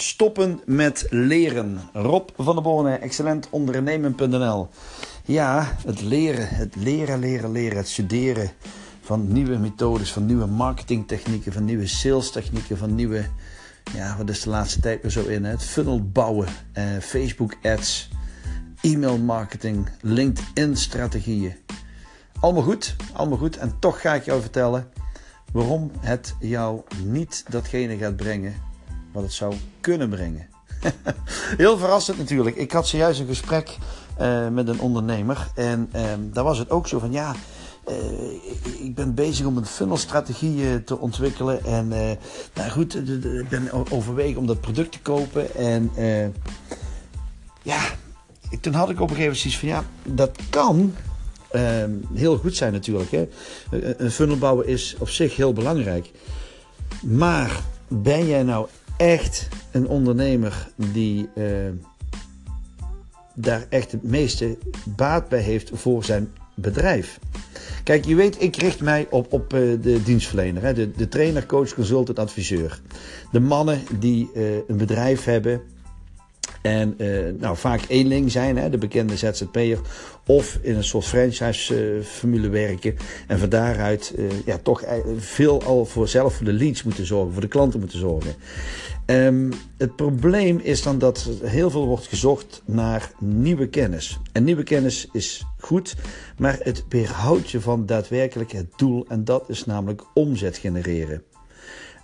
Stoppen met leren. Rob van der Bonen, excellentondernemen.nl. Ja, het leren, het leren, leren, leren, het studeren van nieuwe methodes, van nieuwe marketingtechnieken, van nieuwe salestechnieken, van nieuwe, ja, wat is de laatste tijd weer zo in? Het funnel bouwen, eh, Facebook ads, e-mail marketing, LinkedIn strategieën. Allemaal goed, allemaal goed. En toch ga ik jou vertellen waarom het jou niet datgene gaat brengen wat het zou kunnen brengen. Heel verrassend natuurlijk. Ik had zojuist een gesprek uh, met een ondernemer. En uh, daar was het ook zo van ja. Uh, ik ben bezig om een funnelstrategie te ontwikkelen. En nou goed, ik ben overwegen om dat product te kopen. En ja, toen had ik op een gegeven moment zoiets van ja, dat kan heel goed zijn natuurlijk. Hè. Een funnel bouwen is op zich heel belangrijk. Maar ben jij nou echt een ondernemer die uh, daar echt het meeste baat bij heeft voor zijn bedrijf. Kijk, je weet, ik richt mij op, op uh, de dienstverlener, hè? De, de trainer, coach, consultant, adviseur. De mannen die uh, een bedrijf hebben en uh, nou, vaak eenling zijn, hè, de bekende ZZP'er, of in een soort franchise-formule werken. En van daaruit uh, ja, toch veel al voor zelf voor de leads moeten zorgen, voor de klanten moeten zorgen. Um, het probleem is dan dat heel veel wordt gezocht naar nieuwe kennis. En nieuwe kennis is goed, maar het weerhoudt je van daadwerkelijk het doel. En dat is namelijk omzet genereren.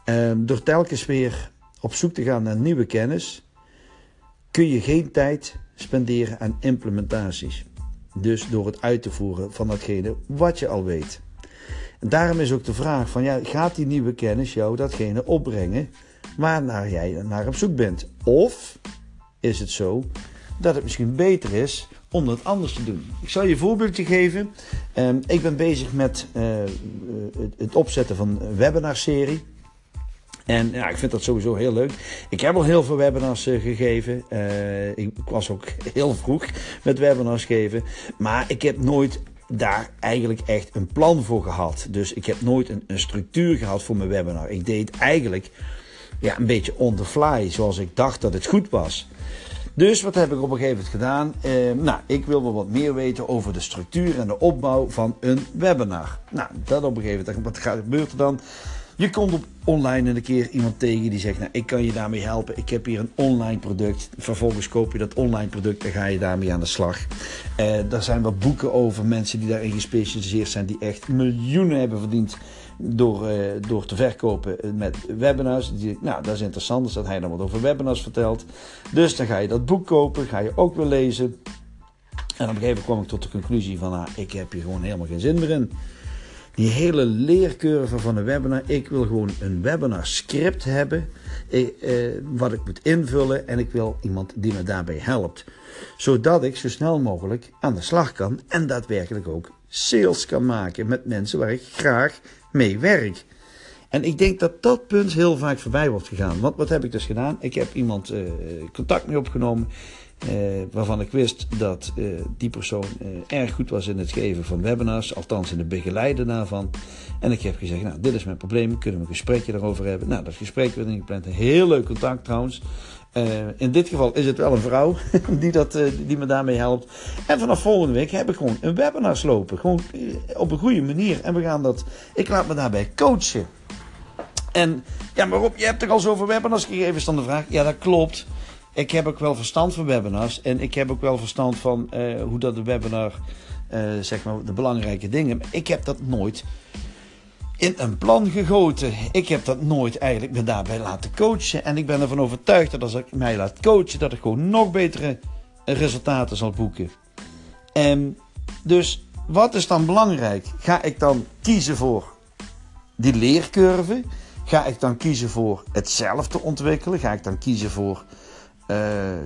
Um, door telkens weer op zoek te gaan naar nieuwe kennis kun je geen tijd spenderen aan implementaties. Dus door het uit te voeren van datgene wat je al weet. En daarom is ook de vraag van ja, gaat die nieuwe kennis jou datgene opbrengen waarnaar jij naar op zoek bent? Of is het zo dat het misschien beter is om dat anders te doen? Ik zal je een voorbeeldje geven. Um, ik ben bezig met uh, het, het opzetten van een webinarserie. En ja, ik vind dat sowieso heel leuk. Ik heb al heel veel webinars uh, gegeven. Uh, ik was ook heel vroeg met webinars geven. Maar ik heb nooit daar eigenlijk echt een plan voor gehad. Dus ik heb nooit een, een structuur gehad voor mijn webinar. Ik deed eigenlijk ja, een beetje on the fly, zoals ik dacht dat het goed was. Dus wat heb ik op een gegeven moment gedaan? Eh, nou, ik wil wel wat meer weten over de structuur en de opbouw van een webinar. Nou, dat op een gegeven moment. Wat gebeurt er dan? Je komt op online een keer iemand tegen die zegt: Nou, ik kan je daarmee helpen. Ik heb hier een online product. Vervolgens koop je dat online product en ga je daarmee aan de slag. Uh, er zijn wat boeken over mensen die daarin gespecialiseerd zijn, die echt miljoenen hebben verdiend door, uh, door te verkopen met webinars. Die, nou, dat is interessant, dus dat hij dan wat over webinars vertelt. Dus dan ga je dat boek kopen, ga je ook weer lezen. En op een gegeven moment kwam ik tot de conclusie van, nou, ik heb hier gewoon helemaal geen zin meer in die hele leercurve van een webinar. Ik wil gewoon een webinar script hebben. Eh, wat ik moet invullen. En ik wil iemand die me daarbij helpt. Zodat ik zo snel mogelijk aan de slag kan. En daadwerkelijk ook sales kan maken met mensen waar ik graag mee werk. En ik denk dat dat punt heel vaak voorbij wordt gegaan. Want wat heb ik dus gedaan? Ik heb iemand uh, contact mee opgenomen. Uh, waarvan ik wist dat uh, die persoon uh, erg goed was in het geven van webinars, althans in het begeleiden daarvan. En ik heb gezegd, nou, dit is mijn probleem, kunnen we een gesprekje daarover hebben? Nou, dat gesprek werd ingepland, heel leuk contact trouwens. in dit geval is het wel een vrouw die, dat, die me daarmee helpt. En vanaf volgende week heb ik gewoon een webinar lopen, gewoon op een goede manier. En we gaan dat, ik laat me daarbij coachen. En ja, maar Rob, je hebt toch al zoveel webinars gegeven, is dan de vraag. Ja, dat klopt ik heb ook wel verstand van webinars. En ik heb ook wel verstand van uh, hoe dat de webinar, uh, zeg maar, de belangrijke dingen. Ik heb dat nooit in een plan gegoten. Ik heb dat nooit eigenlijk me daarbij laten coachen. En ik ben ervan overtuigd dat als ik mij laat coachen, dat ik gewoon nog betere resultaten zal boeken. En dus wat is dan belangrijk? Ga ik dan kiezen voor die leercurve? Ga ik dan kiezen voor het zelf te ontwikkelen? Ga ik dan kiezen voor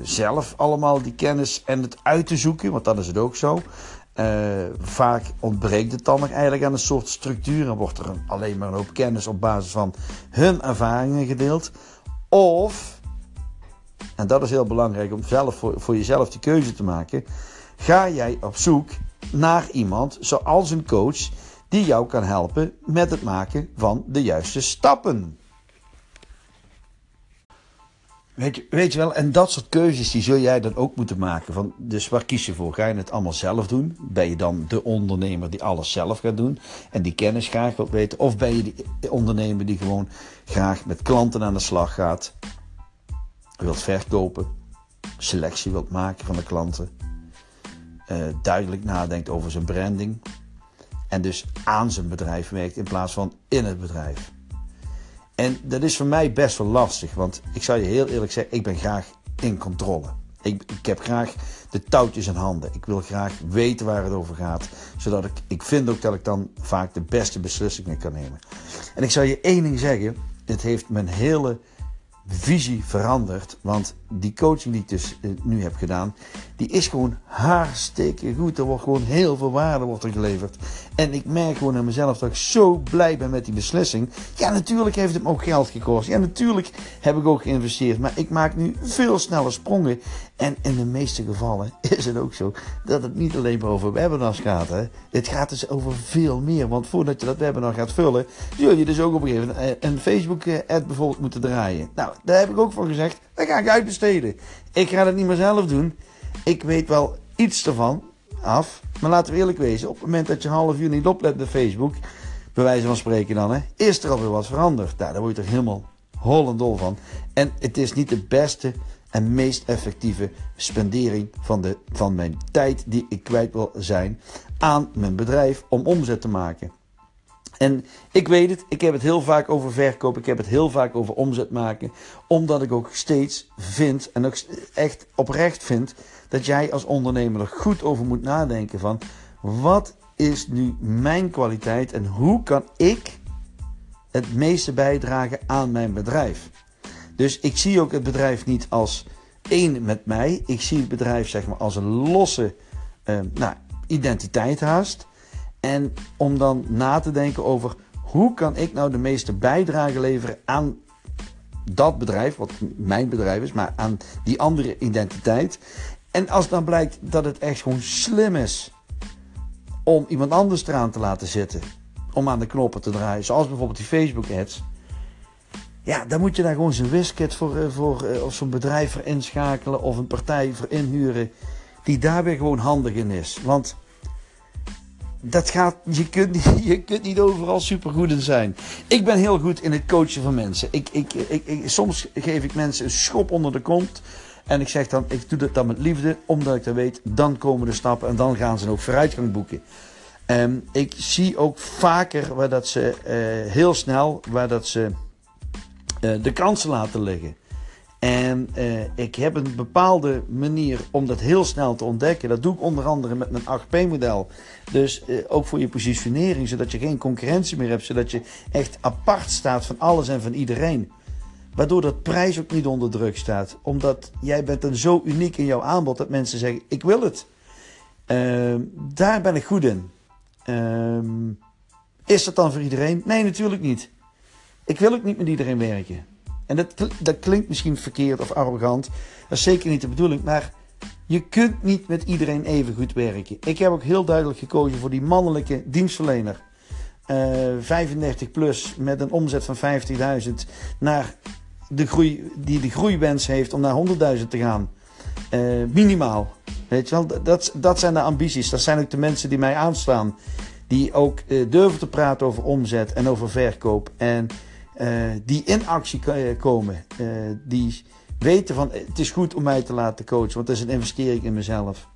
zelf allemaal die kennis en het uit te zoeken, want dat is het ook zo. Uh, vaak ontbreekt het dan nog eigenlijk aan een soort structuur en wordt er een, alleen maar een hoop kennis op basis van hun ervaringen gedeeld. Of, en dat is heel belangrijk om zelf voor, voor jezelf die keuze te maken, ga jij op zoek naar iemand zoals een coach die jou kan helpen met het maken van de juiste stappen. Weet je, weet je wel, en dat soort keuzes die zul jij dan ook moeten maken. Van, dus waar kies je voor? Ga je het allemaal zelf doen? Ben je dan de ondernemer die alles zelf gaat doen en die kennis graag wilt weten? Of ben je die ondernemer die gewoon graag met klanten aan de slag gaat, wilt verkopen, selectie wilt maken van de klanten, uh, duidelijk nadenkt over zijn branding en dus aan zijn bedrijf werkt in plaats van in het bedrijf? En dat is voor mij best wel lastig, want ik zal je heel eerlijk zeggen, ik ben graag in controle. Ik, ik, heb graag de touwtjes in handen. Ik wil graag weten waar het over gaat. Zodat ik, ik vind ook dat ik dan vaak de beste beslissingen kan nemen. En ik zal je één ding zeggen. Het heeft mijn hele visie veranderd. Want die coaching die ik dus eh, nu heb gedaan, die is gewoon hartstikke goed. Er wordt gewoon heel veel waarde wordt er geleverd. En ik merk gewoon aan mezelf dat ik zo blij ben met die beslissing. Ja, natuurlijk heeft het me ook geld gekost. Ja, natuurlijk heb ik ook geïnvesteerd. Maar ik maak nu veel sneller sprongen. En in de meeste gevallen is het ook zo dat het niet alleen maar over webinars gaat. Hè. Het gaat dus over veel meer. Want voordat je dat webinar gaat vullen, zul je dus ook op een gegeven moment een Facebook-ad bijvoorbeeld moeten draaien. Nou, daar heb ik ook voor gezegd. Dat ga ik uitbesteden. Ik ga dat niet meer zelf doen. Ik weet wel iets ervan af. Maar laten we eerlijk wezen. Op het moment dat je een half uur niet oplet bij Facebook. Bij wijze van spreken dan. Hè, is er alweer wat veranderd. Nou, daar word je toch helemaal hol en dol van. En het is niet de beste en meest effectieve spendering van, de, van mijn tijd die ik kwijt wil zijn aan mijn bedrijf om omzet te maken. En ik weet het, ik heb het heel vaak over verkoop, ik heb het heel vaak over omzet maken, omdat ik ook steeds vind en ook echt oprecht vind dat jij als ondernemer er goed over moet nadenken van wat is nu mijn kwaliteit en hoe kan ik het meeste bijdragen aan mijn bedrijf. Dus ik zie ook het bedrijf niet als één met mij, ik zie het bedrijf zeg maar als een losse uh, nou, identiteit haast. En om dan na te denken over hoe kan ik nou de meeste bijdrage leveren aan dat bedrijf, wat mijn bedrijf is, maar aan die andere identiteit. En als dan blijkt dat het echt gewoon slim is om iemand anders eraan te laten zitten, om aan de knoppen te draaien, zoals bijvoorbeeld die Facebook ads. Ja, dan moet je daar gewoon zo'n wiskit voor, eh, voor eh, of zo'n bedrijf voor inschakelen of een partij voor inhuren die daar weer gewoon handig in is. Want dat gaat, je, kunt niet, je kunt niet overal supergoed in zijn. Ik ben heel goed in het coachen van mensen. Ik, ik, ik, soms geef ik mensen een schop onder de kont. En ik zeg dan, ik doe dat dan met liefde, omdat ik dan weet, dan komen de stappen en dan gaan ze ook vooruitgang boeken. Um, ik zie ook vaker waar dat ze uh, heel snel, waar dat ze uh, de kansen laten liggen. En uh, ik heb een bepaalde manier om dat heel snel te ontdekken. Dat doe ik onder andere met mijn 8P-model. Dus uh, ook voor je positionering, zodat je geen concurrentie meer hebt. Zodat je echt apart staat van alles en van iedereen. Waardoor dat prijs ook niet onder druk staat. Omdat jij bent dan zo uniek in jouw aanbod dat mensen zeggen: Ik wil het. Uh, daar ben ik goed in. Ehm, is dat dan voor iedereen? Nee, natuurlijk niet. Ik wil ook niet met iedereen werken. En dat, dat klinkt misschien verkeerd of arrogant. Dat is zeker niet de bedoeling. Maar je kunt niet met iedereen even goed werken. Ik heb ook heel duidelijk gekozen voor die mannelijke dienstverlener. Uh, eh, 35 plus met een omzet van 50.000 naar de groei, die de groeiwens heeft om naar 100.000 te gaan. Uh, minimaal. Weet je wel, dat, dat zijn de ambities. Dat zijn ook de mensen die mij aanstaan. Die ook uh, durven te praten over omzet en over verkoop. En die in actie komen. Uh, die weten van het is goed om mij te laten coachen, want het is een investering in mezelf.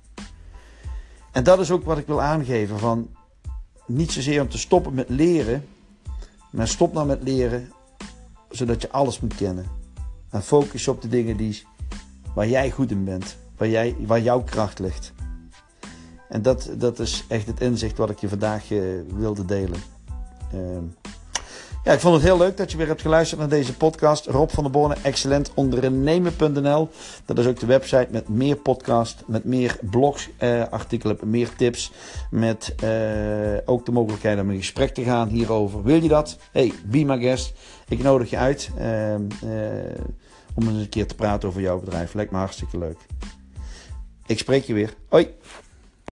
En dat is ook wat ik wil aangeven van niet zozeer om te stoppen met leren, maar stop nou met leren zodat je alles moet kennen. En focus op de dingen die, waar jij goed in bent, waar, jij, waar jouw kracht ligt. En dat, dat is echt het inzicht wat ik je vandaag wilde delen. Uh, ja, ik vond het heel leuk dat je weer hebt geluisterd naar deze podcast. Rob van der Borne, excellentondernemen.nl. Dat is ook de website met meer podcast, met meer blogs, eh, artikelen, meer tips. Met eh, ook de mogelijkheid om in gesprek te gaan hierover. Wil je dat? Hey, be my guest. Ik nodig je uit eh, eh, om eens een keer te praten over jouw bedrijf. Lijkt me hartstikke leuk. Ik spreek je weer. Hoi!